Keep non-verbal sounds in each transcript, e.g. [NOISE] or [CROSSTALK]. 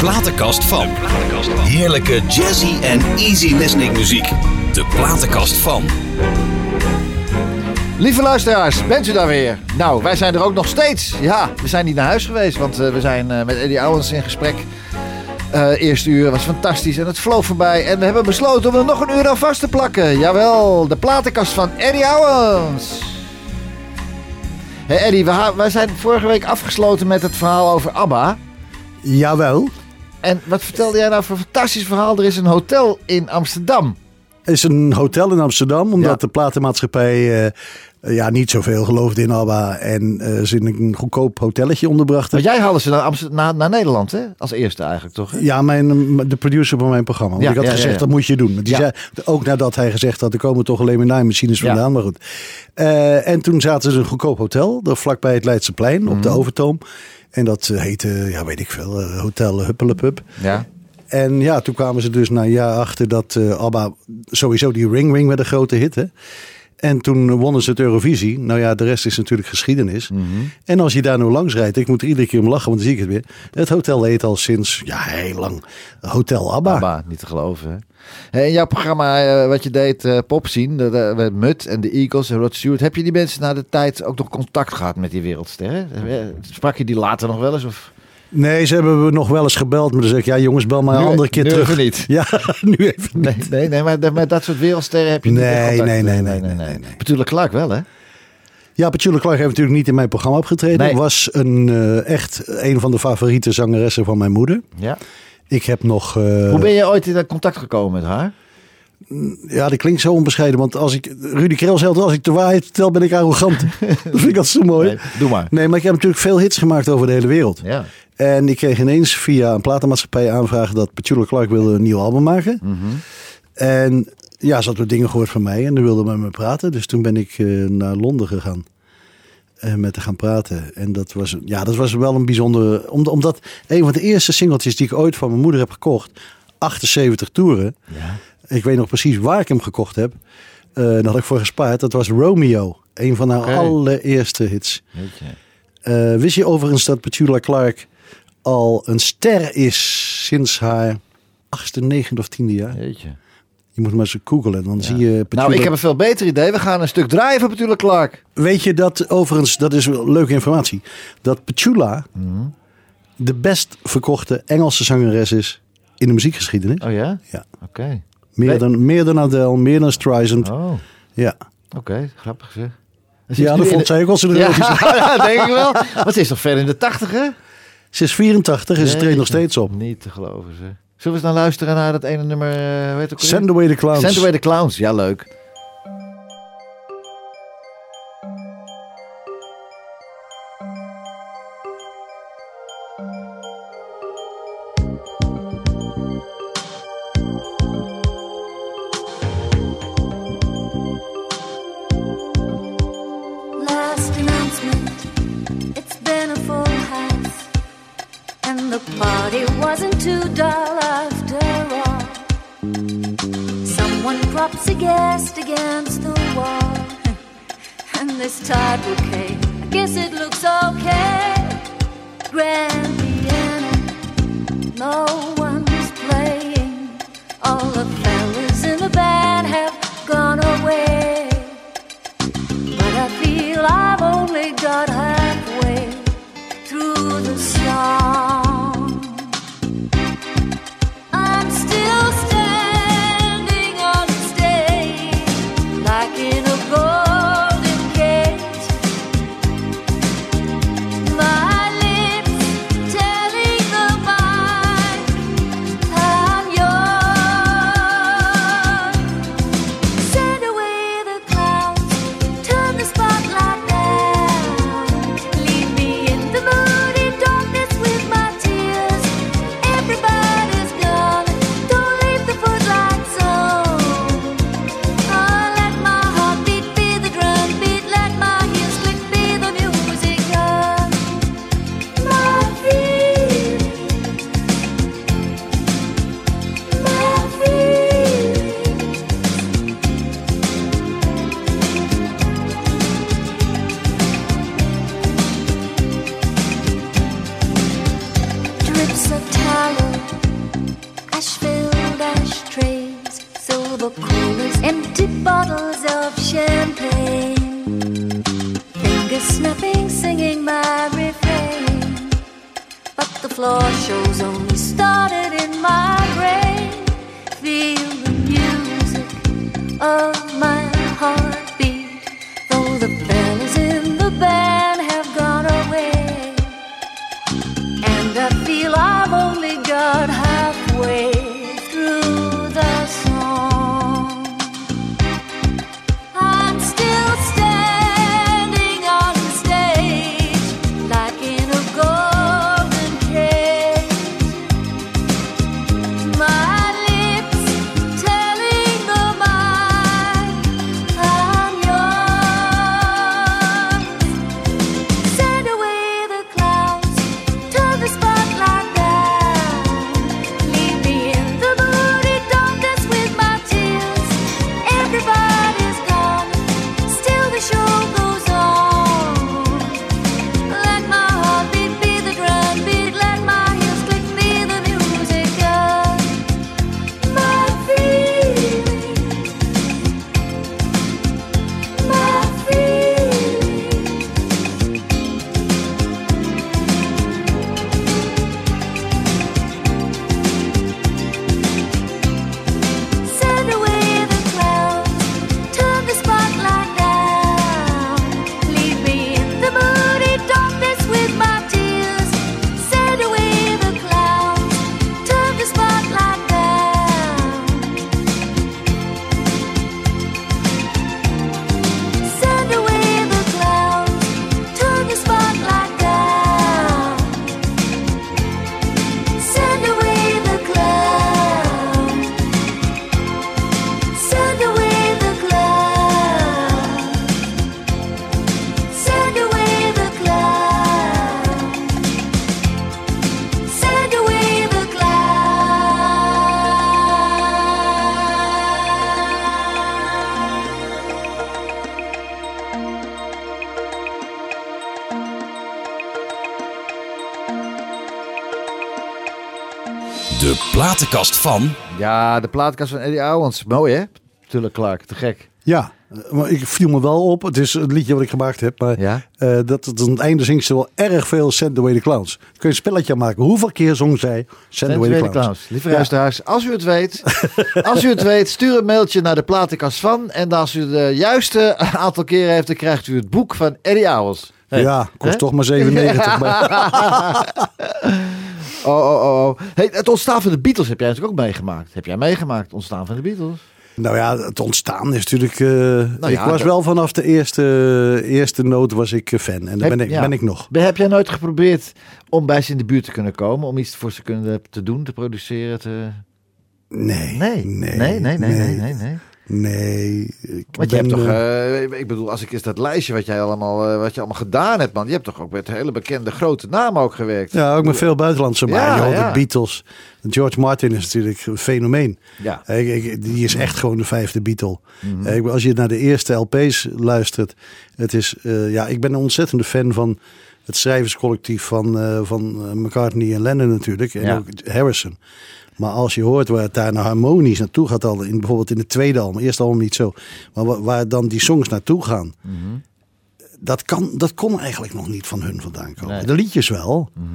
platenkast van. Heerlijke jazzy en easy listening muziek. De platenkast van. Lieve luisteraars, bent u daar weer? Nou, wij zijn er ook nog steeds. Ja, we zijn niet naar huis geweest, want eh, we zijn eh, met Eddie Owens in gesprek. Eh eerste uur was fantastisch en het vloog voorbij. En we hebben besloten om er nog een uur aan vast te plakken. Jawel, de platenkast van Eddie Owens. Hey Eddie, wij zijn vorige week afgesloten met het verhaal over ABBA. Jawel. En wat vertelde jij nou voor een fantastisch verhaal? Er is een hotel in Amsterdam. Het is een hotel in Amsterdam, omdat Ja. de platenmaatschappij eh, ja, niet zoveel geloofde in ABBA. En eh, ze in een goedkoop hotelletje onderbrachten. Want jij haalde ze naar, Amsterdam, naar, naar Nederland, hè? Als eerste eigenlijk, toch? hè? Ja, mijn, de producer van mijn programma. Want Ja, ik had ja, gezegd, dat moet je doen. Die zei, ook nadat hij gezegd had, er komen toch alleen maar naaimachines vandaan. Maar goed. Eh, en toen zaten ze in een goedkoop hotel, vlakbij het Leidseplein, op de Mhm. Overtoom. En dat eh, heette, ja weet ik veel, eh, Hotel Huppelepup. Ja. En ja, toen kwamen ze dus na een jaar achter dat eh ABBA sowieso die Ring Ring werd een grote hit. Hè? En toen wonnen ze het Eurovisie. Nou ja, de rest is natuurlijk geschiedenis. Mhm. En als je daar nu langs rijdt, ik moet er iedere keer om lachen, want dan zie ik het weer. Het hotel heet al sinds, ja, heel lang Hotel ABBA. ABBA, niet te geloven. Hè? In jouw programma, eh, wat je deed, eh Pop zien, met Mut en de Eagles en Rod Stewart. Heb je die mensen na de tijd ook nog contact gehad met die wereldsterren? Eh, Sprak je die later nog wel eens? Of? Nee, ze hebben we nog wel eens gebeld. Maar dan zeg ik, ja jongens, bel maar een Nu- andere keer nu terug. even niet. [LAUGHS] Ja, nu even Nee, nee, nee maar met dat soort wereldsterren heb je niet Nee, contact. nee, nee, nee, nee, nee, nee. Petula Clark wel, hè? Ja, Petula Clark heeft natuurlijk niet in mijn programma opgetreden. Nee. Was een, eh, echt een van de favoriete zangeressen van mijn moeder. Ja. Ik heb nog... eh, Hoe ben je ooit in contact gekomen met haar? Ja, dat klinkt zo onbescheiden. Want als ik... Rudy Krell zegt, als ik de waarheid vertel, ben ik arrogant. [LAUGHS] dat vind ik altijd zo mooi. Nee, doe maar. Nee, maar ik heb natuurlijk veel hits gemaakt over de hele wereld. Ja. En ik kreeg ineens via een platenmaatschappij aanvragen dat Petula Clark wilde een nieuw album maken. Mhm. En ja, ze had wat dingen gehoord van mij en ze wilde met me praten. Dus toen ben ik eh, naar Londen gegaan. eh, met te gaan praten. En dat was, ja, dat was wel een bijzondere... om- Omdat een van de eerste singeltjes die ik ooit van mijn moeder heb gekocht... 78 toeren. Ja. Ik weet nog precies waar ik hem gekocht heb. Eh daar had ik voor gespaard. Dat was Romeo. Een van haar allereerste hits. Eh, wist je overigens dat Petula Clark al een ster is sinds haar achtste, negende of tiende jaar? Weet je. Je moet maar eens googlen, dan zie je Petula... Nou, ik heb een veel beter idee. We gaan een stuk draaien van Petula Clark. Weet je dat overigens, dat is wel leuke informatie, dat Petula Mhm. de best verkochte Engelse zangeres is in de muziekgeschiedenis? Oh ja? Ja. Oké. Meer, Nee. dan, meer dan Adele, meer dan Streisand. Oh, Ja. oké. Grappig zeg. Ze ja, dat vond de- zij ook Ja, erotisch. [LAUGHS] ja, denk ik wel. Want ze is toch ver in de tachtig, hè? Ze is 84 en ze treedt nog steeds op. Niet te geloven, ze. Zullen we eens naar luisteren naar dat ene nummer, eh weet ook alweer? Send Away the Clowns. Send Away the Clowns. Ja, leuk. The party wasn't too dull after all. Someone props a guest against the wall, [LAUGHS] and this tide bouquet, I guess it looks okay. Grand piano, no one's playing. All the fellas in the band silver coolers, empty bottles of champagne. Fingers snapping, singing my refrain. But the floor shows only started in my brain. Feel the music of my heartbeat, though the fellas in the band have gone away. And I feel I've only got halfway. Platenkast van. Ja, de plaatkast van Eddie Owens. Mooi hè? Tuurlijk Clark, te gek. Ja, maar ik viel me wel op. Het is een liedje wat ik gemaakt heb. Maar Ja? eh, dat het aan het einde zingt ze wel erg veel Send Away the Clowns. Kun je een spelletje aan maken. Hoeveel keer zong zij Send Away the Clowns? Klaus. Lieve Ja. luisteraars, als u het weet, [LAUGHS] als u het weet, stuur een mailtje naar de platenkast van. En als u de juiste aantal keren heeft, dan krijgt u het boek van Eddie Owens. Hey. Ja, kost toch maar 97. maar, [LAUGHS] Oh, oh, oh, oh. Hey, het ontstaan van de Beatles heb jij natuurlijk ook meegemaakt. Heb jij meegemaakt, het ontstaan van de Beatles? nou ja, het ontstaan is natuurlijk... eh, Nou ik was dat- wel vanaf de eerste, eerste noot was ik eh, fan. En daar Heb- ben ik, ja. ben ik nog. Heb jij nooit geprobeerd om bij ze in de buurt te kunnen komen? Om iets voor ze kunnen, te doen, te produceren? Te... Nee. Nee. Nee, nee, nee, nee, nee. nee. Nee, ik Want je hebt ben, toch, eh, eh, ik bedoel, als ik eens dat lijstje wat jij allemaal, eh, wat je allemaal gedaan hebt, man. Je hebt toch ook met hele bekende grote namen ook gewerkt. ja, ook met veel buitenlandse. Maar Ja, joh, ja. de Beatles. George Martin is natuurlijk een fenomeen. Ja. Ik- ik- die is echt gewoon de vijfde Beatle. Ik- Als je naar de eerste LP's luistert. Het is, ja, ik ben een ontzettende fan van het schrijverscollectief van, van McCartney en Lennon natuurlijk. En Ja. ook Harrison. Maar als je hoort waar het daar naar harmonisch naartoe gaat, al in, bijvoorbeeld in het tweede album, eerste album niet zo, maar waar, waar dan die songs naartoe gaan, Mhm. dat, kan, dat kon eigenlijk nog niet van hun vandaan komen. Nee. De liedjes wel, Mhm.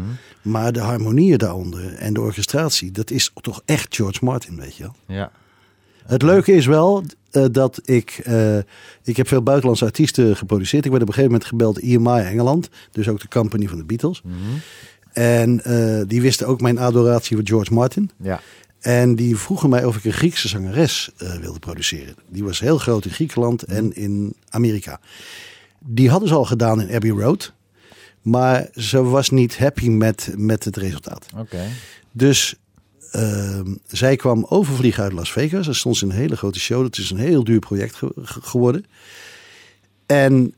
maar de harmonieën daaronder en de orchestratie, dat is toch echt George Martin, weet je wel. Ja. Het leuke is wel eh, dat ik, eh, ik heb veel buitenlandse artiesten geproduceerd. Ik werd op een gegeven moment gebeld EMI Engeland, dus ook de company van de Beatles. Mhm. En eh, die wisten ook mijn adoratie voor George Martin. Ja. En die vroegen mij of ik een Griekse zangeres eh, wilde produceren. Die was heel groot in Griekenland en in Amerika. Die hadden ze al gedaan in Abbey Road. Maar ze was niet happy met, met het resultaat. Oké. Dus ehm, zij kwam overvliegen uit Las Vegas. Er stond ze in een hele grote show. Dat is een heel duur project ge- ge- geworden. En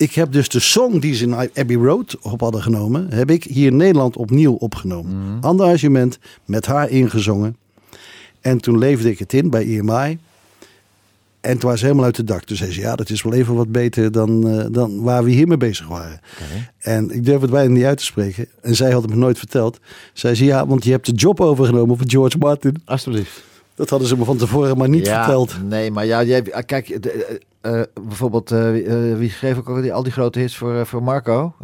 ik heb dus de song die ze in Abbey Road op hadden genomen... heb ik hier in Nederland opnieuw opgenomen. Ander arrangement, met haar ingezongen. En toen leefde ik het in bij EMI. En toen was ze helemaal uit de dak. Toen zei ze, ja, dat is wel even wat beter dan, eh, dan waar we hier mee bezig waren. En ik durf het bijna niet uit te spreken. En zij had het me nooit verteld. Zij zei, ja, want je hebt de job overgenomen van George Martin. Alsjeblieft. Dat hadden ze me van tevoren maar niet ja, verteld. Nee, maar ja, jij, kijk, eh, bijvoorbeeld, eh, wie- schreef ook al die, al die grote hits voor, voor Marco?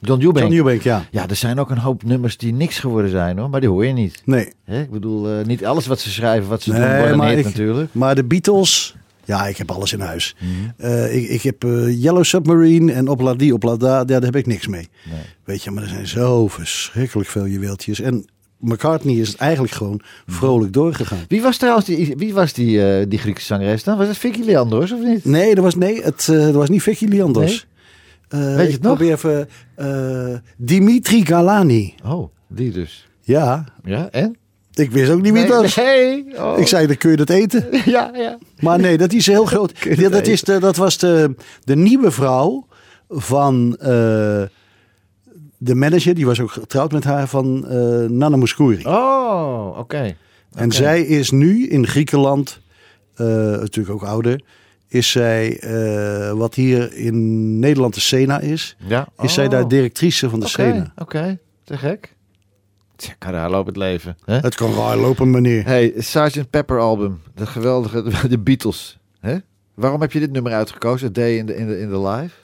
John Eubank. John Eubank, ja. Ja, er zijn ook een hoop nummers die niks geworden zijn hoor, maar die hoor je niet. Nee. Hè? Ik bedoel, niet alles wat ze schrijven, wat ze doen, Nee, wordt een maar hit ik- natuurlijk. Maar de Beatles, ja, ik heb alles in huis. Mhm. Ik, ik heb Yellow Submarine en Opladi, Oplada, ja, daar heb ik niks mee. Nee. Weet je, maar er zijn zo verschrikkelijk veel juweeltjes. En McCartney is het eigenlijk gewoon vrolijk doorgegaan. Wie was trouwens die, wie was die, eh, die Griekse zangeres dan? Was het Vicky Leandros of niet? Nee, dat was, nee het, eh, dat was niet Vicky Leandros. Eh, Weet je ik het nog? probeer even. Dimitri Galani. Oh, die dus. Ja, Ja, en? ik wist ook niet wie het was. Nee. Oh. Ik zei, dan kun je dat eten. [LAUGHS] Ja, ja. Maar nee, dat is heel groot. [LAUGHS] Ja, dat, is de, dat was de, de nieuwe vrouw van de manager. Die was ook getrouwd met haar van eh Nana Mouskouri. Oh, oké. En zij is nu in Griekenland, eh, natuurlijk ook ouder, is zij eh, wat hier in Nederland de Sena is. Ja. Is zij Oh. daar directrice van de Sena. Oké, te gek. Tja, kan daar loopt het leven. Hè? Het kan raar lopen, meneer. Hey, Sgt. Pepper album. Dat geweldige, [LAUGHS] de Beatles. Hè? Waarom heb je dit nummer uitgekozen? A Day in the, in the, in the Life?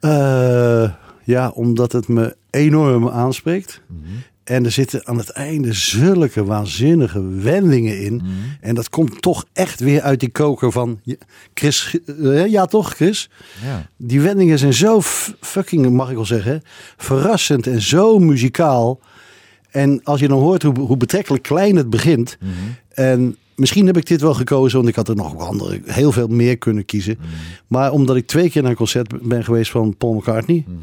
Eh, ja, omdat het me enorm aanspreekt. Mhm. En er zitten aan het einde zulke waanzinnige wendingen in. Mhm. En dat komt toch echt weer uit die koker van Chris. eh, ja, toch, Chris? Ja. Die wendingen zijn zo fucking, mag ik wel zeggen, verrassend en zo muzikaal. En als je dan hoort hoe, hoe betrekkelijk klein het begint. Mhm. En misschien heb ik dit wel gekozen, want ik had er nog andere, heel veel meer kunnen kiezen. Mhm. Maar omdat ik twee keer naar een concert ben geweest van Paul McCartney. Mhm.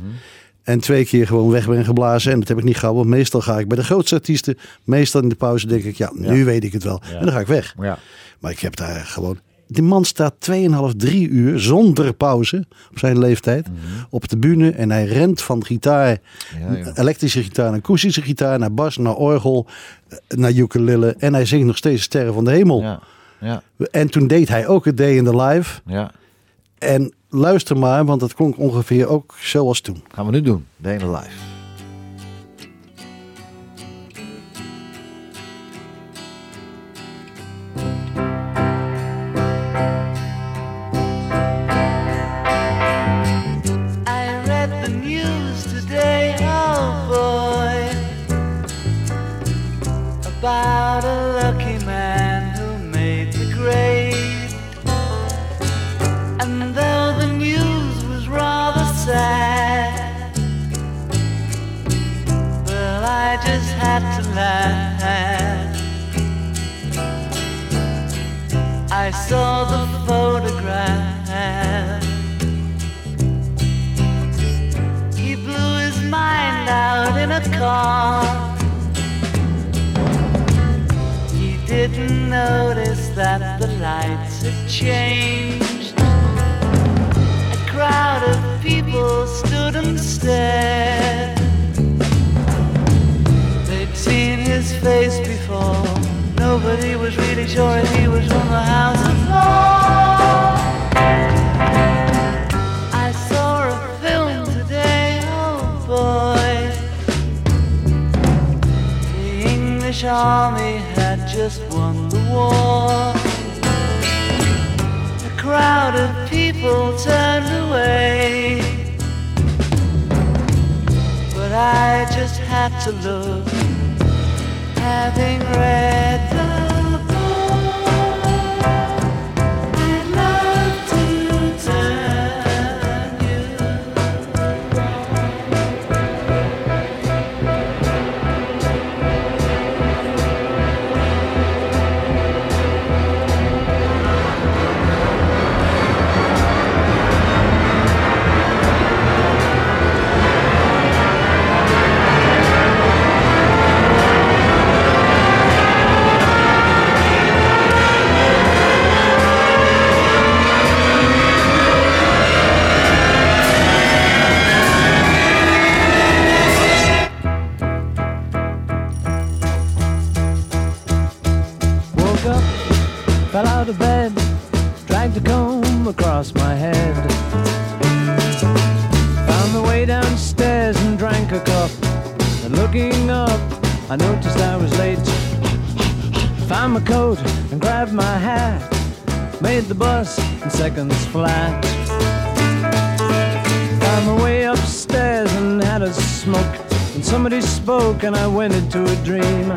En twee keer gewoon weg ben geblazen. En dat heb ik niet gehouden. Want meestal ga ik bij de grootste artiesten. Meestal in de pauze denk ik, ja, nu Ja. weet ik het wel. Ja. En dan ga ik weg. Ja. Maar ik heb daar gewoon... Die man staat 2,5, 3 uur zonder pauze op zijn leeftijd op de bühne. En hij rent van gitaar, Mhm. Ja, elektrische gitaar naar akoestische gitaar, naar bas, naar orgel, eh, naar ukulele. En hij zingt nog steeds Sterren van de Hemel. Ja. Ja. En toen deed hij ook het Day in the Live. ja. En luister maar, want dat klonk ongeveer ook zoals toen. Gaan we nu doen. Day in the Life. He didn't notice that the lights had changed. A crowd of people stood and stared. They'd seen his face before. Nobody was really sure he was from the House of Lords. The army had just won the war. A crowd of people turned away. But I just had to look, having read out of bed, dragged a comb across my head. Found the way downstairs and drank a cup. And looking up, I noticed I was late. Found my coat and grabbed my hat. Made the bus in seconds flat. Found my way upstairs and had a smoke, and somebody spoke, and I went into a dream.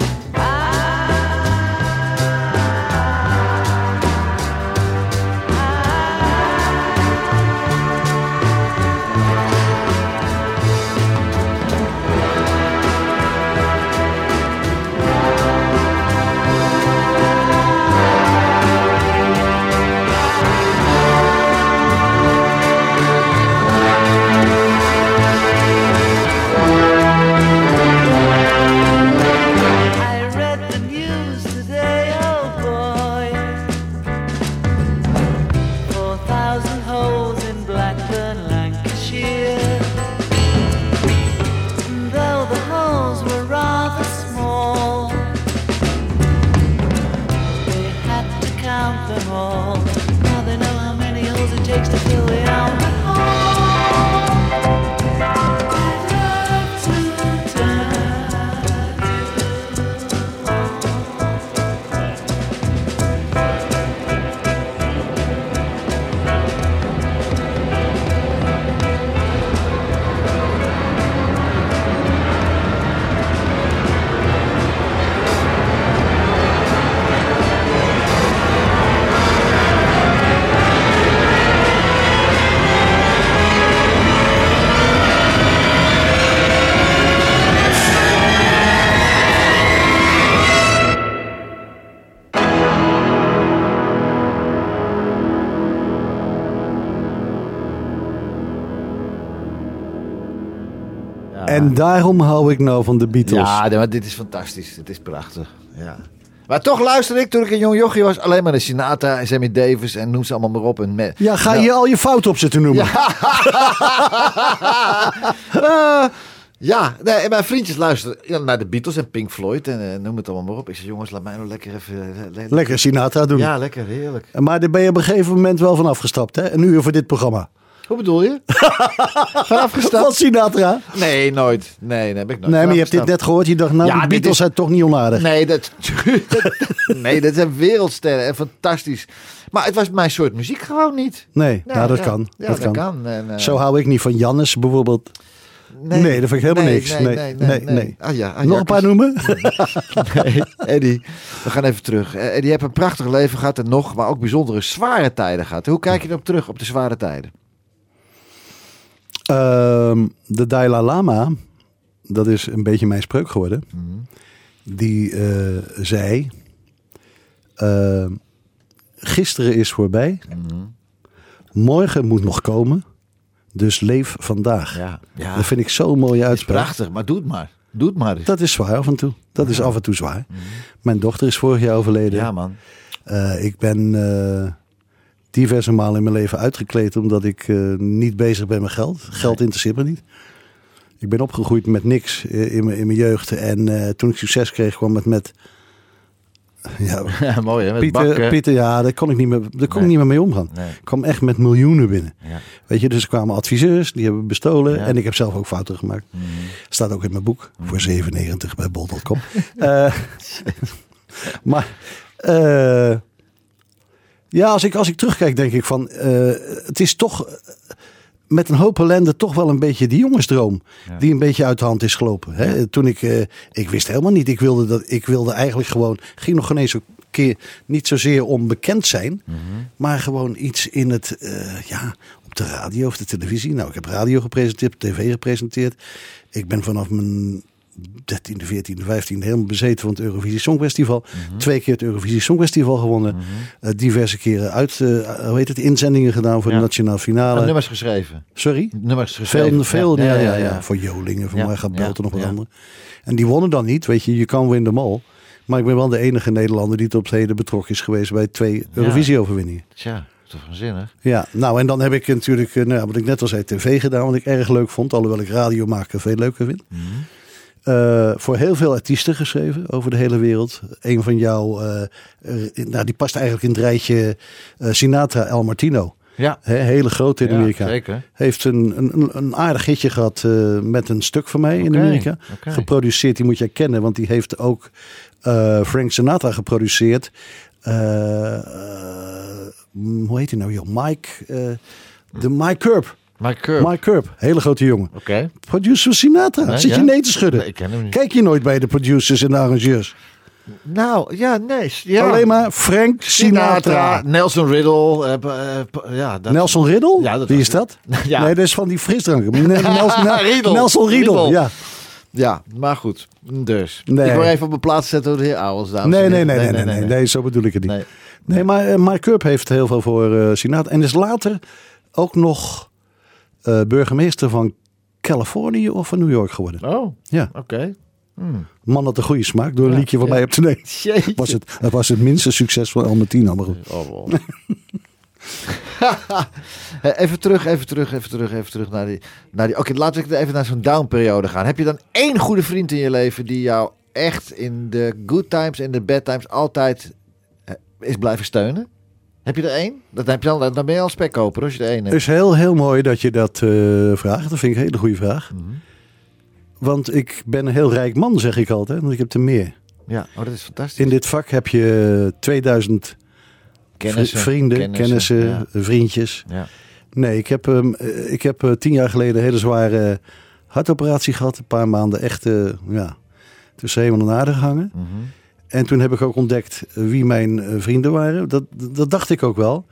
En daarom hou ik nou van de Beatles. Ja, maar dit is fantastisch. Dit is prachtig. Ja. Maar toch luisterde ik toen ik een jong jochie was alleen maar de Sinatra en Sammy Davis en noem ze allemaal maar op. En Ja, ga Nou, je al je fouten op zitten noemen? [LAUGHS] Eh, ja, nee, en mijn vriendjes luisteren ja, naar de Beatles en Pink Floyd en eh, noem het allemaal maar op. Ik zei, jongens, laat mij nou lekker even... eh, le- Lekker Sinatra doen. Ja, lekker, heerlijk. Maar daar ben je op een gegeven moment wel van afgestapt, hè? Een uur voor dit programma. Hoe bedoel je? [LAUGHS] Gestapt? Sinatra? Nee, nooit. Nee, nee, heb ik nooit. Nee, maar je hebt dit net gehoord. Je dacht, nou, Ja, de Beatles is- zijn toch niet onaardig. Nee, dat, [LAUGHS] nee, dat zijn wereldsterren en fantastisch. Maar het was mijn soort muziek gewoon niet. Nee, nou, dat ja. kan. Ja, dat dat kan. eh, Zo hou ik niet van Jannes bijvoorbeeld. Nee, dat vind ik helemaal nee, niks. Nee, Nee, nee, nee, nee. nee. nee. Ah, ja, ah, Nog een paar noemen? [LAUGHS] Nee, Eddie, we gaan even terug. Eh, Eddie, je hebt een prachtig leven gehad en nog, maar ook bijzondere zware tijden gehad. Hoe kijk je erop terug, op de zware tijden? Ehm, de Dalai Lama, dat is een beetje mijn spreuk geworden. Die eh, zei: ehm, Gisteren is voorbij, morgen moet nog komen, dus leef vandaag. Ja, ja. Dat vind ik zo'n mooie uitspraak. prachtig, maar doe het maar. Doe het maar eens. Dat is zwaar af en toe. Dat is af en toe zwaar. Mijn dochter is vorig jaar overleden. Ja, man. Eh, ik ben eh, diverse malen in mijn leven uitgekleed omdat ik eh, niet bezig ben met geld. Geld interesseert me niet. Ik ben opgegroeid met niks in mijn, in mijn jeugd. En eh, toen ik succes kreeg, kwam het met. [LAUGHS] Ja, [LAUGHS] Ja, mooi hè, met Pieter, bakken. Pieter, ja, daar kon ik niet meer, daar kon Nee. ik niet meer mee omgaan. Nee. Ik kwam echt met miljoenen binnen. Ja. Weet je, dus er kwamen adviseurs, die hebben bestolen. Ja. Mhm. En ik heb zelf ook fouten gemaakt. Staat ook in mijn boek. Voor 97 bij bol.com. [LAUGHS] Eh, maar ja, als ik, als ik terugkijk, denk ik van... eh, het is toch eh, met een hoop ellende toch wel een beetje die jongensdroom. Die een beetje uit de hand is gelopen. Hè? Toen ik... eh, ik wist helemaal niet. Ik wilde, dat, ik wilde eigenlijk gewoon... Ging nog geen eens een keer niet zozeer om bekend zijn. Maar gewoon iets in het... ja, op de radio of de televisie. Nou, ik heb radio gepresenteerd, tv gepresenteerd. Ik ben vanaf mijn 13e, 14e, 15e helemaal bezeten van het Eurovisie Songfestival. Twee keer het Eurovisie Songfestival gewonnen. Eh, diverse keren uit, eh, hoe heet het, inzendingen gedaan voor Ja. de nationale finale. En nummers geschreven. Sorry? Nummers geschreven. Veel, veel ja, ja, ja, voor Jolingen, voor mij gaat Belt en nog wat andere. En die wonnen dan niet, weet je, je kan win de mal. Maar ik ben wel de enige Nederlander die tot op heden betrokken is geweest bij twee Eurovisie-overwinningen. Tja, toch waanzinnig. Ja, nou en dan heb ik natuurlijk, eh, nou, wat ik net al zei, tv gedaan, wat ik erg leuk vond. Alhoewel ik radio maken veel leuker vind. Eh, voor heel veel artiesten geschreven over de hele wereld. Een van jou, eh, nou, die past eigenlijk in het rijtje eh, Sinatra El Martino. Ja, hele grote in Ja, Amerika. zeker. Heeft een, een, een aardig hitje gehad eh, met een stuk van mij in Amerika. Geproduceerd, die moet jij kennen, want die heeft ook Frank Sinatra geproduceerd. Hoe heet hij nou joh? Mike, de Mike Curb. Mike Curb. Mike Curb, hele grote jongen. Oké. Producer Sinatra. Nee, Zit je nee te schudden? Nee, ik ken hem niet. Kijk je nooit bij de producers en de arrangeurs? Nou, ja, nee. Ja. Alleen maar Frank Sinatra. Nelson Riddle. eh, eh, p- ja, dat, Nelson Riddle? Ja, dat Wie is dat? [LAUGHS] Ja. Nee, dat is van die frisdranken. Ne- [LAUGHS] Nelson, Nel- Riedel. Nelson. Riedel. Ja. Ja, maar goed. Dus. Nee. Ik wil even op mijn plaats zetten door de heer Ouwels. dames Nee, nee, nee, nee, nee, nee, nee, zo bedoel ik het niet. Nee. Maar uh, Mike Curb heeft heel veel voor Sinatra. En is later ook nog eh, burgemeester van Californië of van New York geworden. Oh, Ja, oké. Hmm. man had een goede smaak door een Ja, liedje van ja. mij op te nemen. [LAUGHS] Was het, het was het minste succes van Albertino, maar goed. Oh, wow. [LAUGHS] Even terug, even terug, even terug, even terug naar die... Naar die Oké, laten we even naar zo'n down-periode gaan. Heb je dan één goede vriend in je leven die jou echt in de good times en de bad times altijd eh, is blijven steunen? Heb je er één? Dat heb je al, dan ben je al spekkoper als je er één Het hebt. is heel, heel mooi dat je dat eh, vraagt. Dat vind ik een hele goede vraag. Mhm. Want ik ben een heel rijk man, zeg ik altijd. Want ik heb er meer. Ja, oh, dat is fantastisch. In dit vak heb je 2000 Kennissen, vri- vrienden, kennissen, ja. vriendjes. Ja. Nee, ik heb, ehm, eh, ik heb eh, tien jaar geleden een hele zware hartoperatie gehad. Een paar maanden echt eh, ja, tussen hemel en aarde gehangen. Mhm. En toen heb ik ook ontdekt wie mijn eh, vrienden waren. Dat, dat dacht ik ook wel.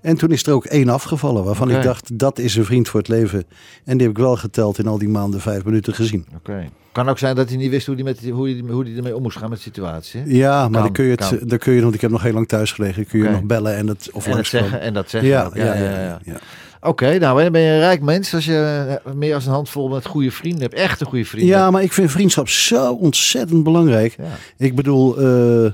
En toen is er ook één afgevallen waarvan ik dacht, dat is een vriend voor het leven. En die heb ik wel geteld in al die maanden vijf minuten gezien. Oké. Kan ook zijn dat hij niet wist hoe hij, met hoe hij, hoe hij ermee om moest gaan met de situatie. Ja, maar Kan, dan kun je kan. het, dan kun je, want ik heb nog heel lang thuis gelegen, kun je nog bellen en het of en, langskomen. zeggen, en dat zeggen. Ja, ja, ja, ja. Oké, nou dan ben je een rijk mens als je eh, meer als een handvol met goede vrienden hebt. Echte goede vrienden. Ja, maar ik vind vriendschap zo ontzettend belangrijk. Ja. Ik bedoel, eh,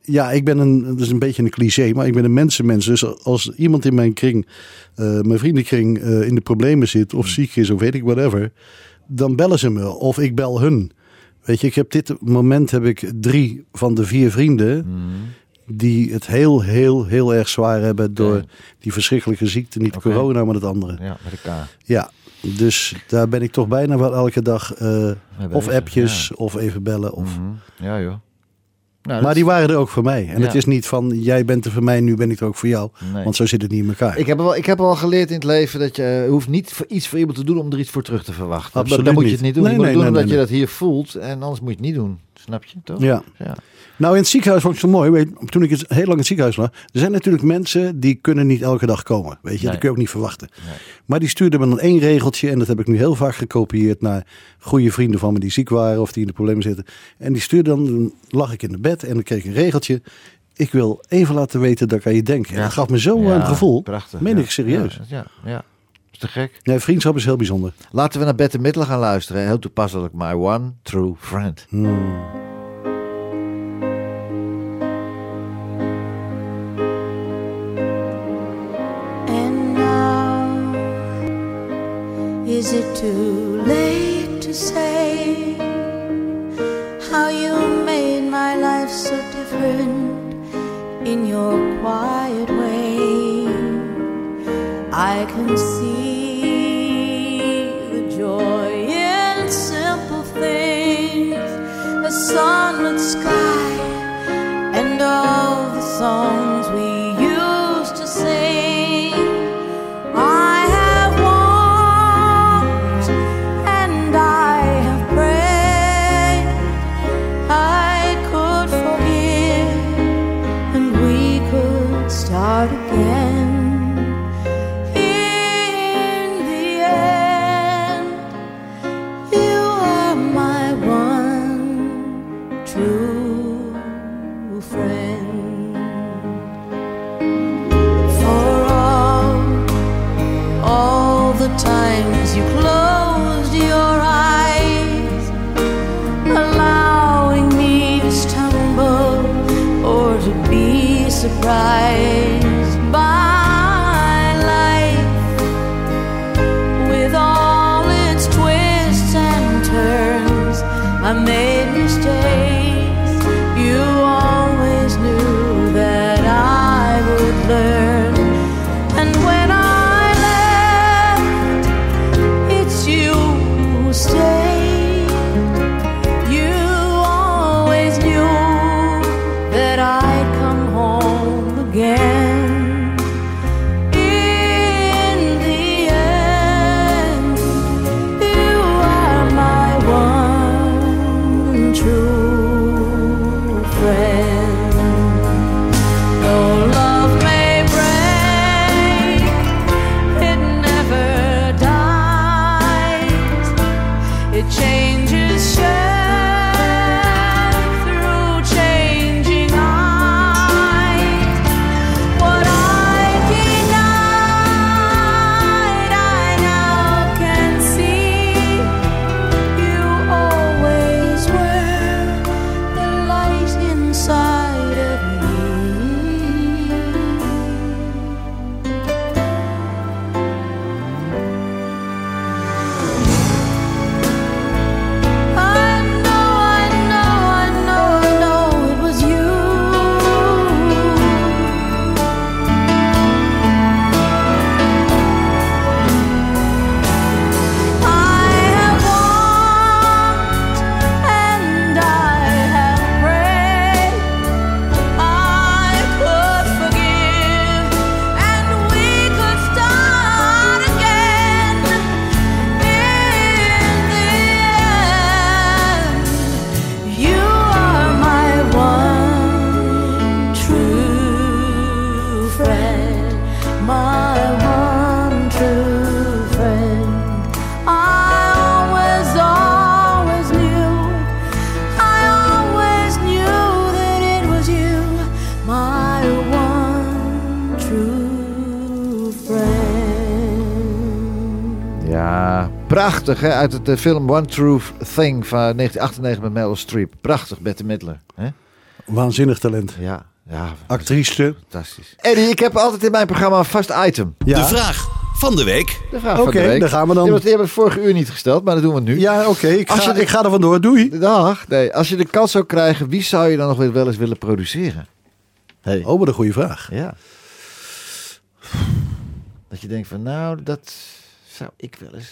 ja, ik ben een, dat is een beetje een cliché, maar ik ben een mensenmens. Dus als iemand in mijn kring, eh, mijn vriendenkring, in de problemen zit of ziek is of weet ik whatever, dan bellen ze me of ik bel hun. Weet je, ik heb dit moment heb ik drie van de vier vrienden Mhm. Die het heel, heel, heel erg zwaar hebben door die verschrikkelijke ziekte. Niet corona, maar het andere. Ja, met elkaar. Ja, dus daar ben ik toch bijna wel elke dag eh, of appjes ja. of even bellen. Of... Mhm. Ja, joh. Nou, Maar die is- waren er ook voor mij. En Ja. het is niet van, jij bent er voor mij, nu ben ik er ook voor jou. Nee. Want zo zit het niet in elkaar. Ik heb, wel, ik heb wel geleerd in het leven dat je eh, hoeft niet voor iets voor iemand te doen om er iets voor terug te verwachten. Absoluut dan moet je het niet doen. Nee, je moet nee, het doen omdat je dat hier voelt en anders moet je het niet doen. Snap je toch? Ja. Ja. Nou, in het ziekenhuis vond ik het zo mooi. Weet, toen ik heel lang in het ziekenhuis lag. Er zijn natuurlijk mensen die kunnen niet elke dag komen. Weet je, Nee. dat kun je ook niet verwachten. Nee. Maar die stuurden me dan één regeltje. En dat heb ik nu heel vaak gekopieerd naar goede vrienden van me die ziek waren of die in de problemen zitten. En die stuurden dan, dan lag ik in de bed en dan kreeg ik een regeltje. Ik wil even laten weten dat ik aan je denk. En Ja. dat gaf me zo Ja, een gevoel. Prachtig. Meen ja. ik serieus. Ja, ja. Is te gek. Nee, vriendschap is heel bijzonder. Laten we naar Bette Midler gaan luisteren. Heel toepasselijk. My one true friend. Hmm. Is it too late to say how you made my life so different in your quiet way? I can see the joy in simple things, a sunlit sky, and all the songs Prachtig, hè? Uit de film One True Thing van 1998 met Meryl Streep. Prachtig, Bette Midler. Hè? Waanzinnig talent. Ja, ja, Actrice. fantastisch. Eddie, ik heb altijd in mijn programma een vast item. Ja. De vraag van de week. De vraag van Oké, de week. daar gaan we dan. Die hebben het vorige uur niet gesteld, maar dat doen we nu. Ja, oké. ik, Als ga, je de- ik ga er vandoor. Doei. Dag. Nee, als je de kans zou krijgen, wie zou je dan nog wel wel eens willen produceren? Hey. Oh, wat een goede vraag. Ja. Dat je denkt van, nou, dat zou ik wel eens...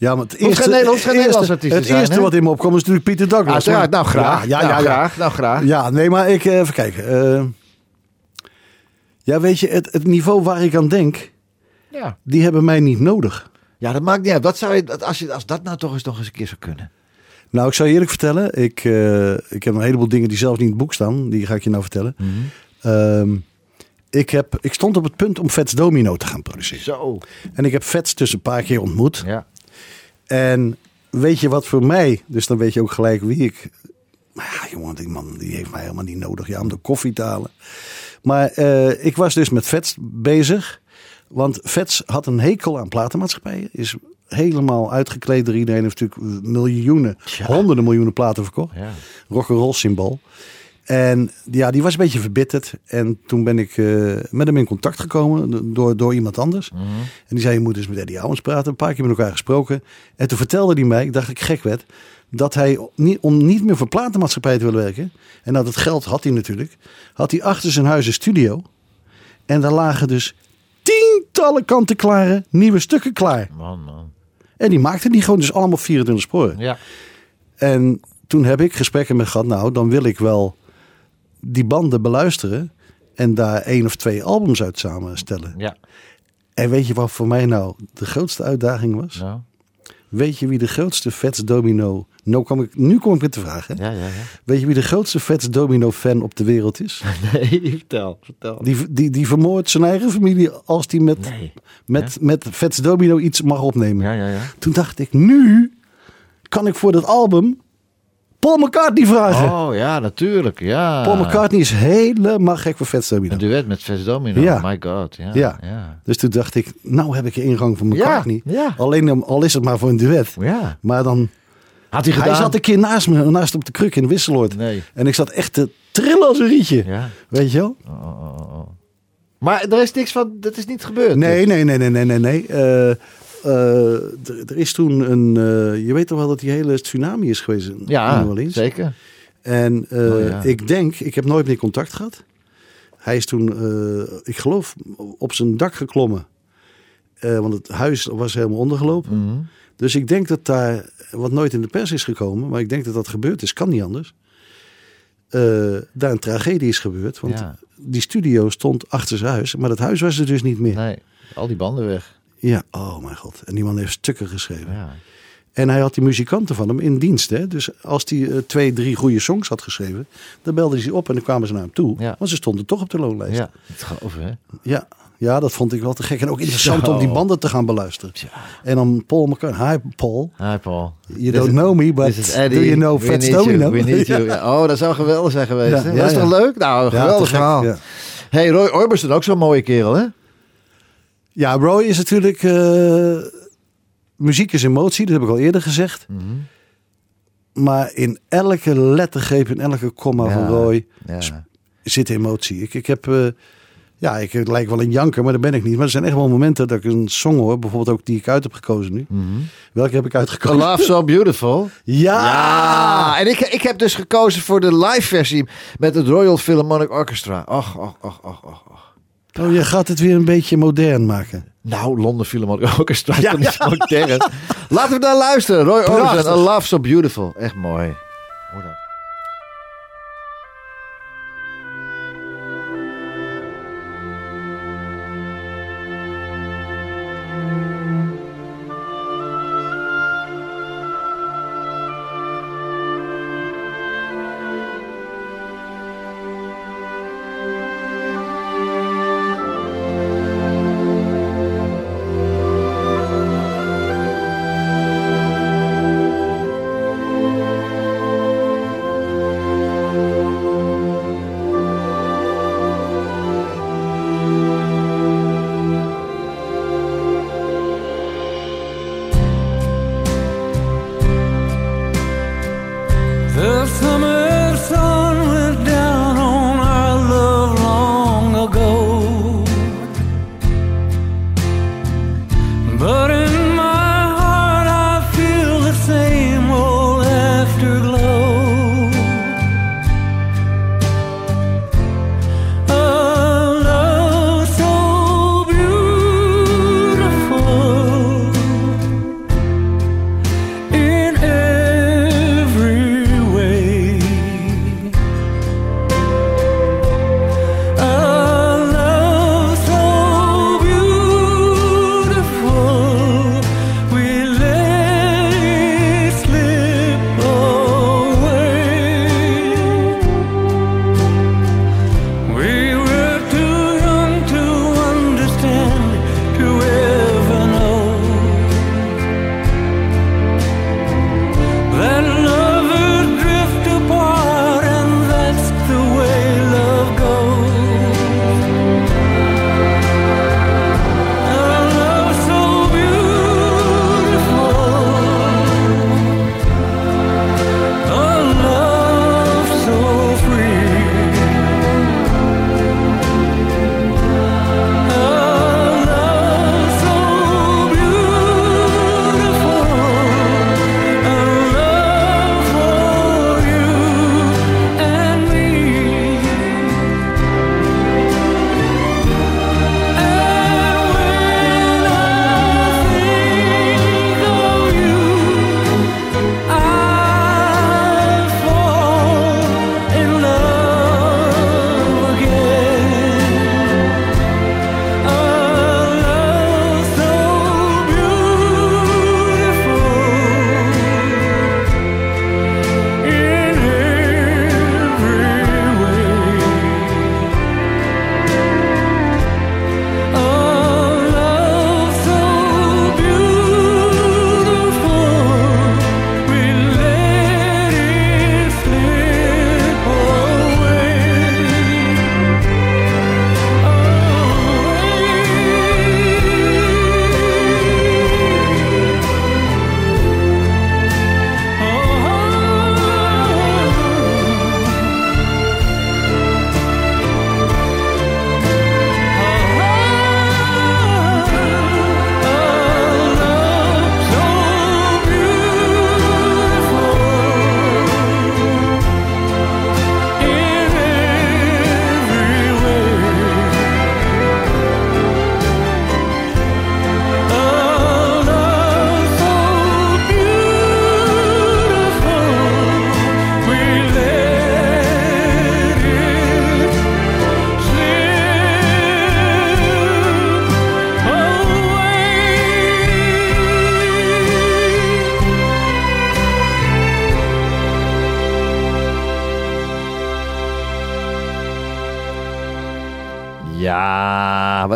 Ja, maar het eerste, Nederlands- het eerste, het hè? wat in me opkomt is natuurlijk Pieter Douglas. Uiteraard, nou graag. Ja, ja, nou, ja, ja. graag. Nou graag. Ja, nee, maar ik, eh, even kijken. eh, ja, weet je, het, het niveau waar ik aan denk, Ja. die hebben mij niet nodig. Ja, dat maakt niet uit. Wat zou je, als, je, als dat nou toch eens nog eens een keer zou kunnen. Nou, ik zou je eerlijk vertellen, ik, eh, ik heb een heleboel dingen die zelfs niet in het boek staan. Die ga ik je nou vertellen. Ehm, ik, heb, ik stond op het punt om Vets Domino te gaan produceren. Zo. En ik heb Vets dus een paar keer ontmoet. Ja. En weet je wat voor mij, dus dan weet je ook gelijk wie ik. Maar ja, jongen, die man die heeft mij helemaal niet nodig ja, om de koffie te halen. Maar eh, ik was dus met Vets bezig. Want Vets had een hekel aan platenmaatschappijen. Is helemaal uitgekleed door iedereen. Heeft natuurlijk miljoenen, honderden miljoenen platen verkocht. Ja. Rock'n'roll symbool. En ja, die was een beetje verbitterd. En toen ben ik eh, met hem in contact gekomen door, door iemand anders. Mhm. En die zei, je moet eens met Eddie Owens praten. Een paar keer met elkaar gesproken. En toen vertelde hij mij, ik dacht ik gek werd, dat hij niet, om niet meer voor platenmaatschappij te willen werken. En dat het geld had hij natuurlijk. Had hij achter zijn huis een studio. En daar lagen dus tientallen kanten klare nieuwe stukken klaar. Man, man. En die maakte die gewoon dus allemaal 24 sporen. Ja. En toen heb ik gesprekken met gehad. Nou, dan wil ik wel die banden beluisteren. En daar één of twee albums uit samenstellen. Ja. En weet je wat voor mij nou de grootste uitdaging was? Nou. Weet je wie de grootste Vets Domino... Nou kom ik, nu kom ik met de vraag. Hè? Ja, ja, ja. Weet je wie de grootste Vets Domino fan op de wereld is? [LAUGHS] Nee, vertel. Vertel. Die, die, die vermoordt zijn eigen familie als die met, Nee. met, met Vets Domino iets mag opnemen. Ja, ja, ja. Toen dacht ik, nu kan ik voor dat album Paul McCartney vragen. Oh, ja, natuurlijk. Ja. Paul McCartney is helemaal gek voor Vets Domino. Een duet met Vets Domino. Ja. My god. Ja. Ja. Ja. Dus toen dacht ik, nou heb ik een ingang voor McCartney. Ja. Alleen al is het maar voor een duet. ja. Maar dan, Had hij hij gedaan? zat een keer naast me, naast op de kruk in Wisseloord. Nee. En ik zat echt te trillen als een rietje. Ja. Weet je wel? Oh, oh, oh, oh. Maar er is niks van, dat is niet gebeurd. Nee, nee, nee, nee, nee, nee. nee. Eh, eh, er, er is toen een, eh, je weet toch wel dat die hele tsunami is geweest in New Ja, zeker. En eh, Oh, ja. ik denk, ik heb nooit meer contact gehad. Hij is toen, eh, ik geloof, op zijn dak geklommen. Eh, want het huis was helemaal ondergelopen. Mhm. Dus ik denk dat daar, wat nooit in de pers is gekomen, maar ik denk dat dat gebeurd is, kan niet anders. Eh, daar een tragedie is gebeurd. Want Ja. die studio stond achter zijn huis, maar dat huis was er dus niet meer. Nee, al die banden weg. Ja, oh mijn god. En die man heeft stukken geschreven. Ja. En hij had die muzikanten van hem in dienst. Hè? Dus als hij eh, twee, drie goede songs had geschreven, dan belden ze op en dan kwamen ze naar hem toe. Ja. Want ze stonden toch op de loonlijst. Ja. ja, het geloven, hè? Ja. dat vond ik wel te gek. En ook interessant Zo. om die banden te gaan beluisteren. En dan Paul McCartney. Hi Paul. Hi, Paul. You don't know me, but Eddie. do you know you. Domino? We need you. Ja. [LAUGHS] Ja. Oh, dat zou geweldig zijn geweest. Ja, hè? ja, dat is ja. toch leuk? Nou, Ja, geweldig verhaal. ja. hey, Roy Orbison, ook zo'n mooie kerel, hè? Ja, Roy is natuurlijk... eh, muziek is emotie, dat heb ik al eerder gezegd. Mhm. Maar in elke lettergreep, in elke komma Ja. van Roy Ja. zit emotie. Ik, ik heb... eh, ja, ik het lijkt wel een janker, maar dat ben ik niet. Maar er zijn echt wel momenten dat ik een song hoor. Bijvoorbeeld ook die ik uit heb gekozen nu. Mhm. Welke heb ik A uitgekozen? Love So Beautiful. Ja! Ja, en ik, ik heb dus gekozen voor de live versie met het Royal Philharmonic Orchestra. Och, och, och, och, och. och. Oh, je gaat het weer een beetje modern maken. Nou, Londen Philharmonic Orchestra toch niet zo modern. Laten we daar luisteren. Roy Orbison. A Love So Beautiful. Echt mooi.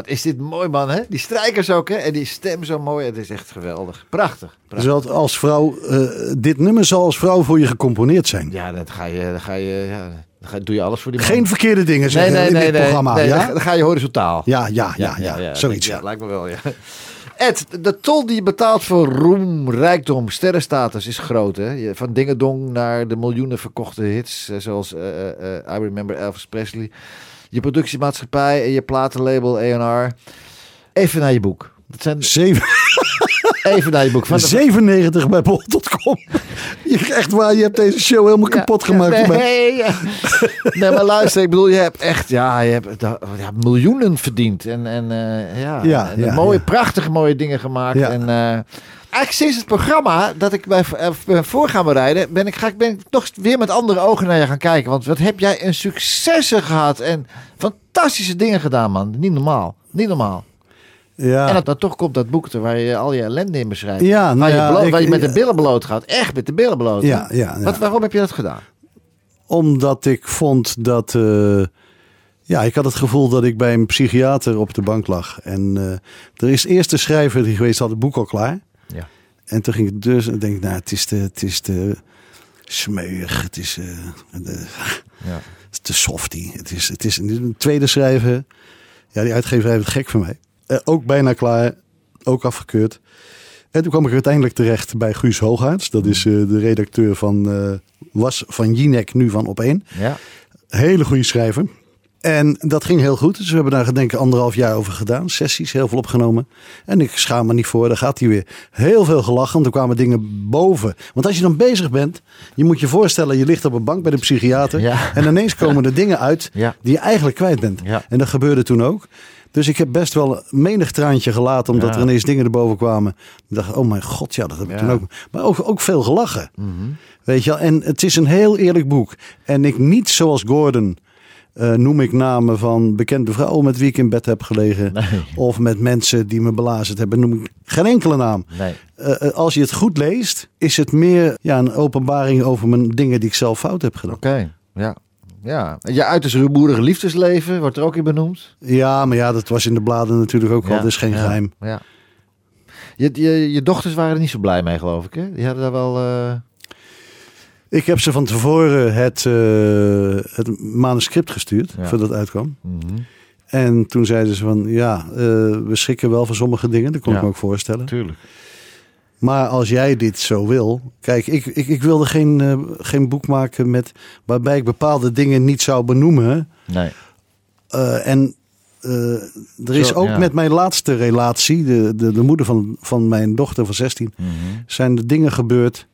Wat is dit mooi man, hè? Die strijkers ook, hè? En die stem zo mooi. Het is echt geweldig. Prachtig. Dus prachtig. als vrouw, eh, dit nummer zal als vrouw voor je gecomponeerd zijn. Ja, dat ga je, ga je, ja, dan doe je alles voor die man. Geen verkeerde dingen zeggen in dit programma. nee, ja? dan ga je horizontaal. Ja, ja, ja, ja, zoiets. Ja, lijkt me wel, ja. Ed, de tol die je betaalt voor roem, rijkdom, sterrenstatus is groot. Hè? Van Dingedong naar de miljoenen verkochte hits, eh, zoals eh, I Remember Elvis Presley. Je productiemaatschappij en je platenlabel A&R. Even naar je boek. Dat zijn Zeven- even naar je boek. Van [LAUGHS] de- 97 bij bol.com. Je, echt waar, je hebt deze show helemaal Ja, kapot gemaakt. nee, ja. [LAUGHS] nee, maar luister, ik bedoel, je hebt echt ja, je hebt, ja, miljoenen verdiend. En, en eh, ja, Ja, en mooie, prachtige mooie dingen gemaakt. En, eh, eigenlijk sinds het programma dat ik bij eh, ben voor gaan bereiden, ben ik, ga ik, ben ik toch weer met andere ogen naar je gaan kijken. Want wat heb jij een successen gehad en fantastische dingen gedaan, man. Niet normaal. Niet normaal. Ja. En dat, dan toch komt dat boek er waar je al je ellende in beschrijft. Ja, nou waar, je ja, bloot- ik- waar je met de billen bloot gaat. Echt met de billen bloot. Ja, ja, ja. Wat, waarom heb je dat gedaan? Omdat ik vond dat. eh, ja, ik had het gevoel dat ik bij een psychiater op de bank lag. En eh, er is eerst de schrijver die geweest had het boek al klaar. Ja. En toen ging ik dus en denk ik, nou, het is te, het is te smeuig. Het is, eh, de, Ja. het is te softy. Het is, het is een tweede schrijver. Ja, die uitgever heeft het gek van mij. Eh, ook bijna klaar. Ook afgekeurd. En toen kwam ik uiteindelijk terecht bij Guus Hoogaerts. Dat is eh, de redacteur van, was van Jinek, nu van Op1. Ja. Hele goede schrijver. En dat ging heel goed. Dus we hebben daar denk ik anderhalf jaar over gedaan. Sessies, heel veel opgenomen. En ik schaam me niet voor. Daar gaat hij weer. Heel veel gelachen. want Er kwamen dingen boven. Want als je dan bezig bent. Je moet je voorstellen. Je ligt op een bank bij de psychiater. Ja. En ineens [LAUGHS] komen er dingen uit. Ja. Die je eigenlijk kwijt bent. Ja. En dat gebeurde toen ook. Dus ik heb best wel menig traantje gelaten. Omdat er ineens dingen erboven kwamen. Ik dacht, oh mijn god. Ja, dat heb ik toen ook. Maar ook, ook veel gelachen. Mhm. Weet je wel? En het is een heel eerlijk boek. En ik niet zoals Gordon eh, noem ik namen van bekende vrouwen met wie ik in bed heb gelegen. Nee. Of met mensen die me belazerd hebben. Noem ik geen enkele naam. Nee. Eh, eh, als je het goed leest, is het meer ja, een openbaring over mijn dingen die ik zelf fout heb gedaan. Oké, ja. Ja, je uiterst ruwboerige liefdesleven wordt er ook in benoemd. Ja, maar ja, dat was in de bladen natuurlijk ook al. Ja, Dat is geen ja, geheim. Ja. Je, je, je dochters waren er niet zo blij mee, geloof ik. Hè? Die hadden daar wel. Ik heb ze van tevoren het, eh, het manuscript gestuurd, Ja. voordat het uitkwam. mhm, En toen zeiden ze van, ja, eh, we schrikken wel van sommige dingen. Dat kon Ja. ik me ook voorstellen. Tuurlijk. Maar als jij dit zo wil. Kijk, ik, ik, ik wilde geen, eh, geen boek maken met, waarbij ik bepaalde dingen niet zou benoemen. Nee. En er is Zo, ook ja. met mijn laatste relatie, de, de, de moeder van, van mijn dochter van 16, Mhm, zijn er dingen gebeurd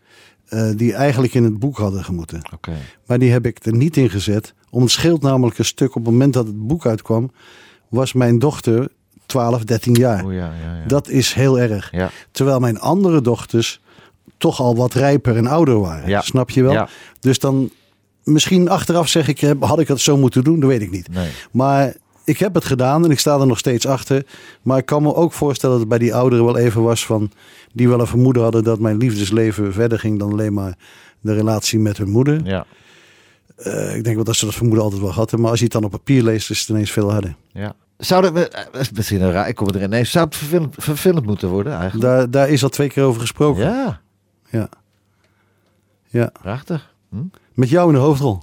eh, die eigenlijk in het boek hadden gemoeten. Maar die heb ik er niet in gezet. Om het scheelt namelijk een stuk op het moment dat het boek uitkwam, was mijn dochter 12, 13 jaar. Oeh, ja, ja, ja. Dat is heel erg. Ja. Terwijl mijn andere dochters toch al wat rijper en ouder waren. Snap je wel? Dus dan misschien achteraf zeg ik, had ik het zo moeten doen? Dat weet ik niet. Nee. Maar ik heb het gedaan en ik sta er nog steeds achter. Maar ik kan me ook voorstellen dat het bij die ouderen wel even was van... die wel een vermoeden hadden dat mijn liefdesleven verder ging dan alleen maar de relatie met hun moeder. Ja. Eh, ik denk wel dat ze dat vermoeden altijd wel hadden. Maar als je het dan op papier leest, is het ineens veel harder. ja. Zou dat, eh, dat is misschien een raar, ik kom er ineens. Zou het verfilmd, verfilmd moeten worden eigenlijk? Daar, daar is al twee keer over gesproken. Ja, Ja. ja. prachtig. Hm? Met jou in de hoofdrol. [LAUGHS]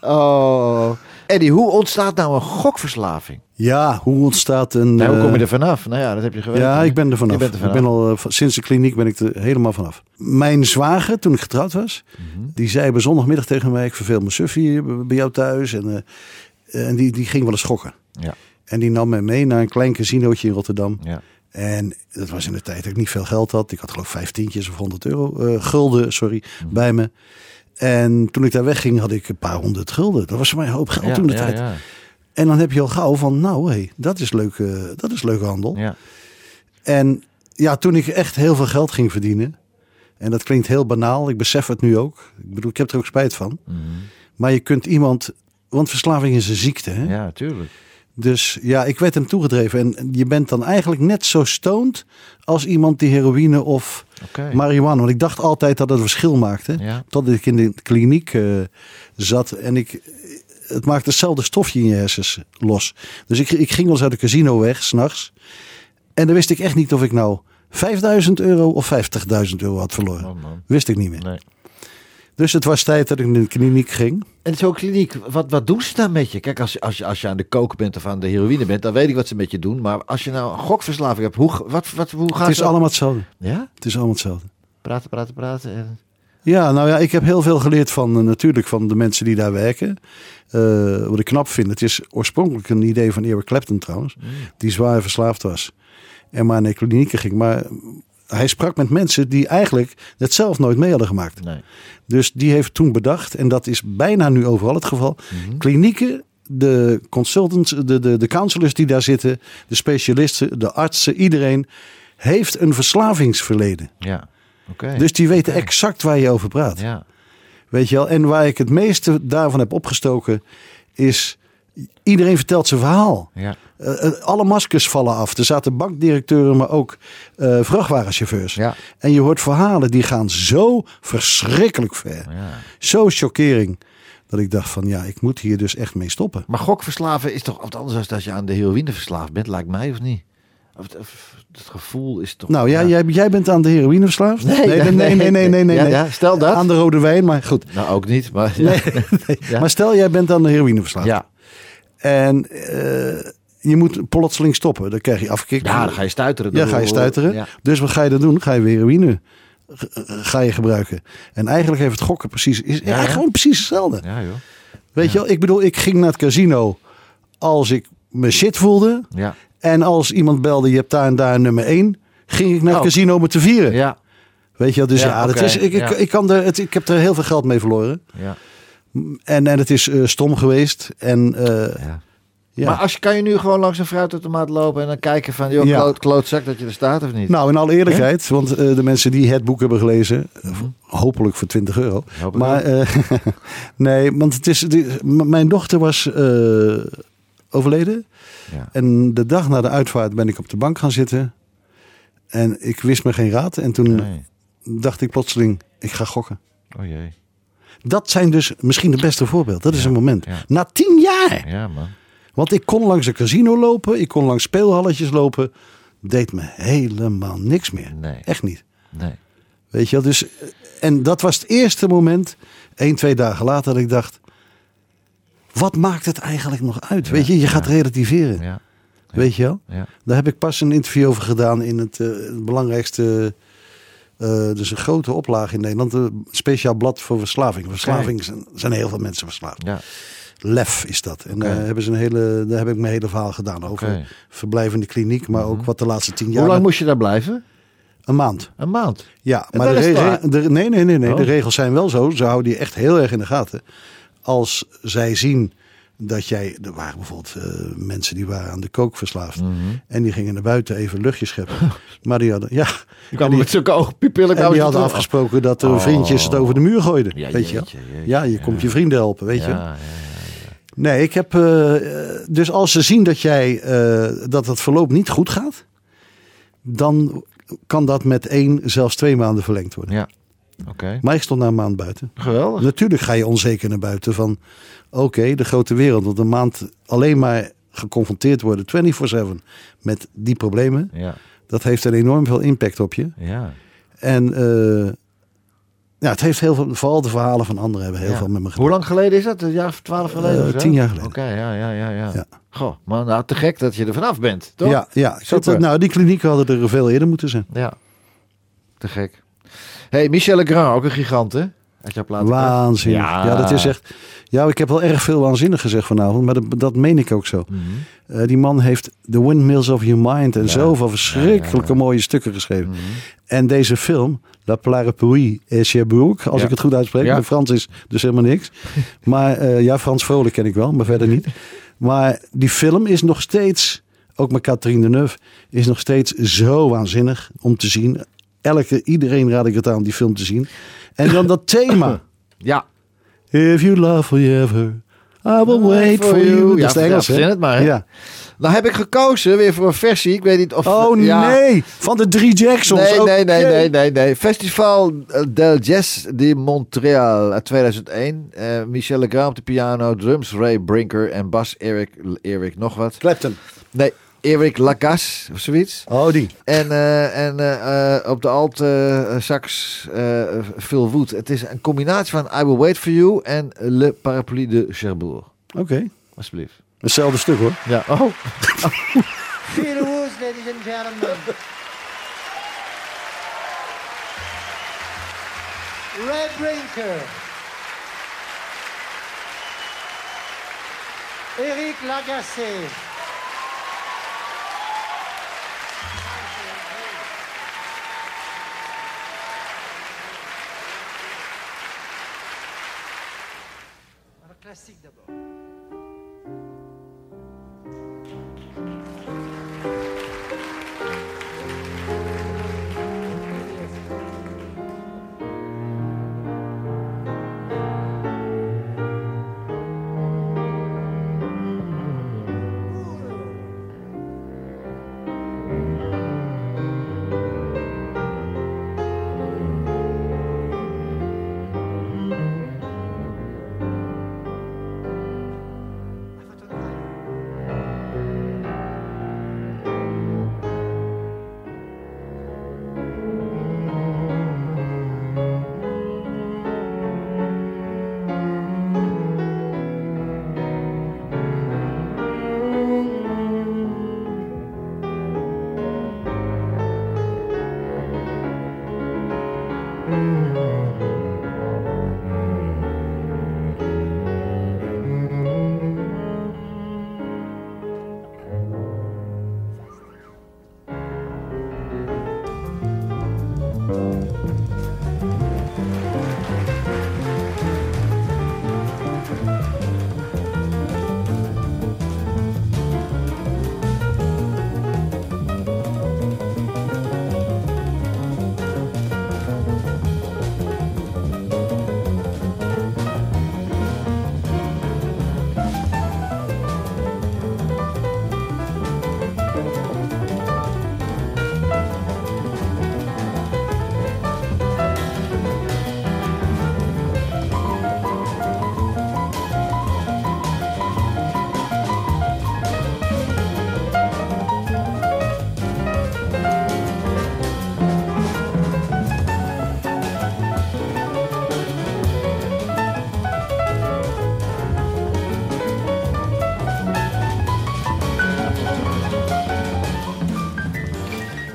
Oh. Eddie, hoe ontstaat nou een gokverslaving? Ja, hoe ontstaat een... Nou, hoe kom je eh, er vanaf? Nou ja, dat heb je geweten. Ja, ik ben er vanaf. Er Ik ben al, eh, van- sinds de kliniek ben ik er helemaal vanaf. Mijn zwager, toen ik getrouwd was, Mhm. die zei bij zondagmiddag tegen mij: Ik verveel me suf hier bij jou thuis. En, eh, en die, die ging wel eens schokken. Ja. En die nam mij mee naar een klein casinootje in Rotterdam. Ja. En dat was in de tijd dat ik niet veel geld had. Ik had geloof ik vijftientjes of honderd euro, eh, gulden, sorry, Mhm. bij me. En toen ik daar wegging had ik een paar honderd gulden. Dat was voor mij een hoop geld Ja, toen de ja, tijd. ja. En dan heb je al gauw van, nou hé, dat is leuke, dat is leuke handel. Ja. En ja, toen ik echt heel veel geld ging verdienen. En dat klinkt heel banaal. Ik besef het nu ook. Ik bedoel, ik heb er ook spijt van. Mhm. Maar je kunt iemand... Want verslaving is een ziekte. Hè? ja, tuurlijk. Dus ja, ik werd hem toegedreven. En je bent dan eigenlijk net zo stoned als iemand die heroïne of Oké. marihuana. Want ik dacht altijd dat het verschil maakte. Ja. Totdat ik in de kliniek eh, zat. En ik het maakt hetzelfde stofje in je hersens los. Dus ik, ik ging wel eens uit de casino weg, s'nachts. En dan wist ik echt niet of ik nou 5000 euro of 50.000 euro had verloren. Oh. Wist ik niet meer. Nee. Dus het was tijd dat ik naar de kliniek ging. En zo'n kliniek, wat, wat doen ze dan met je? Kijk, als, je- als, je, als je aan de koken bent of aan de heroïne bent, dan weet ik wat ze met je doen. Maar als je nou een gokverslaving hebt, hoe, wat, wat, hoe gaat Het is dat? allemaal hetzelfde. Ja? Het is allemaal hetzelfde. Praten, praten, praten. En... Ja, nou ja, ik heb heel veel geleerd van eh, natuurlijk van de mensen die daar werken. Eh, wat ik knap vind, het is oorspronkelijk een idee van Eric Clapton trouwens, die zwaar verslaafd was en maar naar klinieken ging. Maar hij sprak met mensen die eigenlijk het zelf nooit mee hadden gemaakt. Nee. Dus die heeft toen bedacht, en dat is bijna nu overal het geval, klinieken, de consultants, de, de, de counselors die daar zitten, de specialisten, de artsen, iedereen heeft een verslavingsverleden. Ja. Oké. Dus die weten exact waar je over praat. Ja. Weet je wel? En waar ik het meeste daarvan heb opgestoken is... Iedereen vertelt zijn verhaal. Ja. Eh, eh, alle maskers vallen af. Er zaten bankdirecteuren, maar ook eh, vrachtwagenchauffeurs. Ja. En je hoort verhalen die gaan zo verschrikkelijk ver. ja. Zo chockering. Dat ik dacht van ja, ik moet hier dus echt mee stoppen. Maar gokverslaven is toch wat anders dan als je aan de heroïne verslaafd bent, lijkt mij, of niet? Het gevoel is toch... Nou ja, Jij, jij bent aan de heroïne verslaafd? Nee, nee, nee, nee, nee, nee, stel dat. Aan de rode wijn, maar goed. Nou, ook niet, maar... [LAUGHS] Maar stel jij bent aan de heroïne verslaafd. Ja. En je moet plotseling stoppen. Dan krijg je afkick. ja, dan ga je stuiteren. Ja, ga je stuiteren. Ja. Dus wat ga je dan doen? Ga je weer heroïne g- ga je gebruiken. En eigenlijk heeft het gokken precies, is Ja, gewoon precies hetzelfde. Ja, joh. Weet je wel, ik bedoel, ik ging naar het casino als ik me shit voelde. Ja. En als iemand belde, je hebt daar en daar nummer 1, ging ik naar het Oh. casino om het te vieren. Ja. Weet je wel, dus Ja, ja, dat is, ik, ik, ja. ik, kan er, het, ik heb er heel veel geld mee verloren. Ja. En, en het is eh, stom geweest. En eh, ja. Ja. Maar als je, kan je nu gewoon langs een fruitautomaat lopen en dan kijken van, joh, Ja. kloot, klootzak dat je er staat of niet? Nou, in alle eerlijkheid, want eh, de mensen die het boek hebben gelezen, eh, hopelijk voor 20 euro. Mhm. Maar eh, [LAUGHS] nee, want het is, mijn dochter was eh, overleden. Ja. En de dag na de uitvaart ben ik op de bank gaan zitten. En ik wist me geen raad. En toen Nee. dacht ik plotseling, ik ga gokken. Oh jee. Dat zijn dus misschien de beste voorbeeld. Dat is een moment. Na tien jaar. Ja, man. Want ik kon langs een casino lopen. Ik kon langs speelhalletjes lopen. Deed me helemaal niks meer. Nee. Echt niet. Nee. Weet je wel? Dus, eh, en dat was het eerste moment, één, twee dagen later, dat ik dacht... Wat maakt het eigenlijk nog uit? Weet je, je gaat relativeren. Ja. Weet je wel? Ja. Daar heb ik pas een interview over gedaan in het, eh, het belangrijkste... eh, dus een grote oplage in Nederland. Een speciaal blad voor verslaving. Verslaving zijn, zijn heel veel mensen verslaafd. Ja. Lef is dat. En daar hebben ze een hele, daar heb ik mijn hele verhaal gedaan over. Mhm. Verblijf in de kliniek, maar ook wat de laatste tien jaar. Hoe lang moest je daar blijven? Een maand. Een maand. Ja, En maar de, re- nee, nee, nee, nee. Oh. De regels zijn wel zo. Ze houden je echt heel erg in de gaten. Als zij zien dat jij... Er waren bijvoorbeeld eh, mensen die waren aan de kook verslaafd. Mhm. En die gingen naar buiten even luchtjes scheppen. [LAUGHS] maar die hadden... Ja, Je kwam met zulke oogpupillen. en die hadden afgesproken dat de Oh. vriendjes het over de muur gooiden. Ja, weet je jeetje, Ja, je komt je vrienden helpen, weet je Ja, wel. Nee, ik heb... eh, dus als ze zien dat jij... eh, dat het verloop niet goed gaat... Dan kan dat met één, zelfs twee maanden verlengd worden. ja. Oké. Maar ik stond na een maand buiten. Geweldig. Natuurlijk ga je onzeker naar buiten van... Oké, de grote wereld. Want een maand alleen maar geconfronteerd worden 24-7 met die problemen. Ja. Dat heeft een enorm veel impact op je. Ja. En eh, ja, het heeft heel veel... Vooral de verhalen van anderen hebben heel Ja. veel met me gedaan. Hoe lang geleden is dat? Een jaar of twaalf geleden? Eh, tien jaar geleden. Oké, ja, ja, ja, ja. Ja. Goh, maar nou te gek dat je er vanaf bent, toch? Ja, ja. Super. nou, die klinieken hadden er veel eerder moeten zijn. Ja. Te gek. hey, Michel Legrand, ook een gigant, hè? Je op laten Waanzinnig. Ja. dat is echt... Ja, ik heb wel erg veel waanzinnig gezegd vanavond. Maar dat, dat meen ik ook zo. Mhm. Eh, die man heeft The Windmills of Your Mind en Ja. zoveel verschrikkelijke mooie stukken geschreven. Mhm. En deze film, La Plarapuie et Cherbourg, als Ja. ik het goed uitspreek. Ja. Mijn Frans is dus helemaal niks. [LAUGHS] maar eh, ja, Frans Vrolijk ken ik wel, maar verder niet. Maar die film is nog steeds, ook met Catherine Deneuve, is nog steeds zo waanzinnig om te zien. Elke, iedereen raad ik het aan om die film te zien. En dan dat [LAUGHS] thema. Ja. If you love forever, I will wait for you. Dat Ja, is het Engels, hè? het maar, hè? Ja. Nou heb ik gekozen weer voor een versie. Ik weet niet of... Oh ja. nee, van de drie Jacksons. Nee, nee, nee, Oké. nee, nee, nee. Festival del Jazz de Montreal uit 2001. Eh, Michel Legrand op de piano, drums Ray Brinker en bas Eric, Eric nog wat. Clapton. Nee, Eric Lagasse of zoiets. Oh, die. En, eh, en eh, eh, op de alt eh, sax eh, Phil Wood. Het is een combinatie van I Will Wait For You en Le Parapluie de Cherbourg. Oké. Alsjeblieft. Hetzelfde stuk hoor. Ja, oh. Feel the woods, ladies and gentlemen. Red Brinker. Eric Lagacé.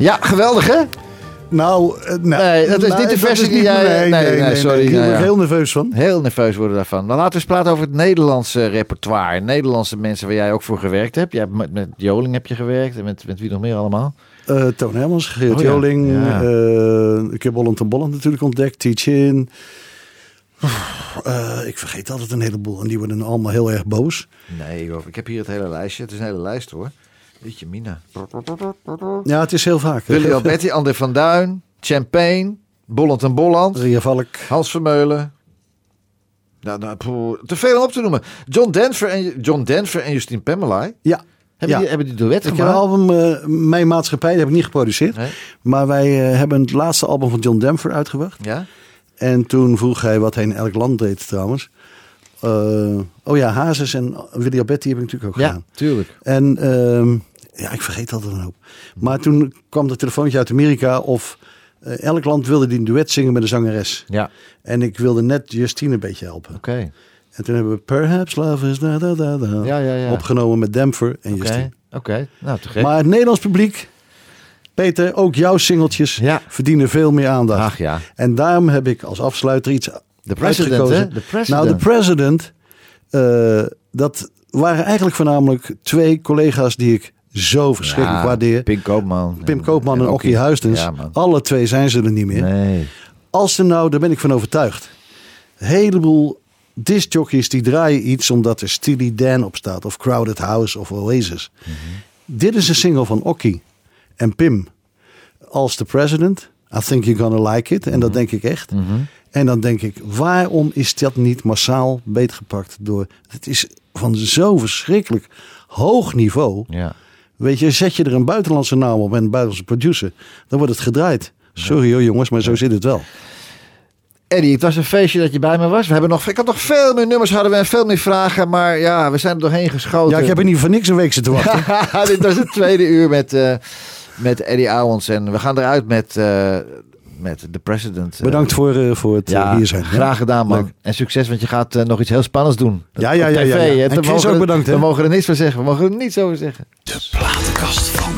Ja, geweldig hè? Nou, eh, nou, Nee, dat is nou, niet de versie die jij- nee, nee, sorry, Ik nou er heel nerveus van. Heel nerveus worden daarvan. Maar laten we eens praten over het Nederlandse repertoire. Nederlandse mensen waar jij ook voor gewerkt hebt. Hebt met, met Joling heb je gewerkt en met, met wie nog meer allemaal? Eh Toon Hermans, Geert Oh Joling. ja. eh, ik heb Holland en Bolland natuurlijk ontdekt. Teach-in. Ik vergeet altijd een heleboel. En die worden allemaal heel erg boos. Nee ik heb hier het hele lijstje. Het is een hele lijst hoor. Mina. Ja, het is heel vaak. Willy Alberti, André van Duin, Champagne, Bolland en Bolland, Ria Valk. Hans Vermeulen. Nou, nou, poeh, te veel om op te noemen. John Denver en, John Denver en Justine. Ja. Hebben, Ja. die, hebben die duet Ik heb een album, eh, Mijn Maatschappij, die heb ik niet geproduceerd. Nee? Maar wij eh, hebben het laatste album van John Denver uitgebracht. Ja? En toen vroeg hij wat hij in elk land deed trouwens. Eh, oh ja, Hazes en Willy Alberti heb ik natuurlijk ook Ja, gedaan. tuurlijk. En ehm, ja, ik vergeet altijd een hoop. Maar toen kwam er telefoontje uit Amerika of eh, elk land wilde die een duet zingen met een zangeres. Ja, En ik wilde net Justine een beetje helpen. oké. En toen hebben we Perhaps Love is da da da da Ja, ja, ja. opgenomen met Demper en Justine. oké. Nou, te gek. Maar het Nederlands publiek, Peter, ook jouw singeltjes Ja. verdienen veel meer aandacht. Ach ja. En daarom heb ik als afsluiter iets De president, uitgekozen. De president. Nou, de president, eh, dat waren eigenlijk voornamelijk twee collega's die ik zo verschrikkelijk Ja, waardeer. Pim Koopman. Pim Koopman en Okkie Huistens. Ja. Alle twee zijn ze er niet meer. Nee. Als er nou, daar ben ik van overtuigd. Een heleboel discjockeys die draaien iets omdat er Steely Dan op staat. Of Crowded House of Oasis. Mhm. Dit is een single van Okkie en Pim. Als de president. I think you're gonna like it. En dat denk ik echt. En dan denk ik, waarom is dat niet massaal beetgepakt door... Het is van zo verschrikkelijk hoog niveau. Ja. Weet je, zet je er een buitenlandse naam op en een buitenlandse producer, dan wordt het gedraaid. Sorry hoor jongens, maar zo zit het wel. Eddie, het was een feestje dat je bij me was. We hebben nog, ik had nog veel meer nummers hadden we en veel meer vragen. Maar ja, we zijn er doorheen geschoten. Ja, ik heb er niet voor niks een week zitten wachten. [LAUGHS] Dit was het tweede uur met, eh, met Eddie Owens. En we gaan eruit met, eh, met The President. eh. Bedankt voor, eh, voor het eh, Ja, hier zijn. Graag gedaan man. Leuk. En succes, want je gaat nog iets heel spannends doen. Ja, ja, Op ja, ja, TV. En We Chris mogen ook er- bedankt, hè. We mogen er niets van zeggen. We mogen er niets over zeggen. De platenkast van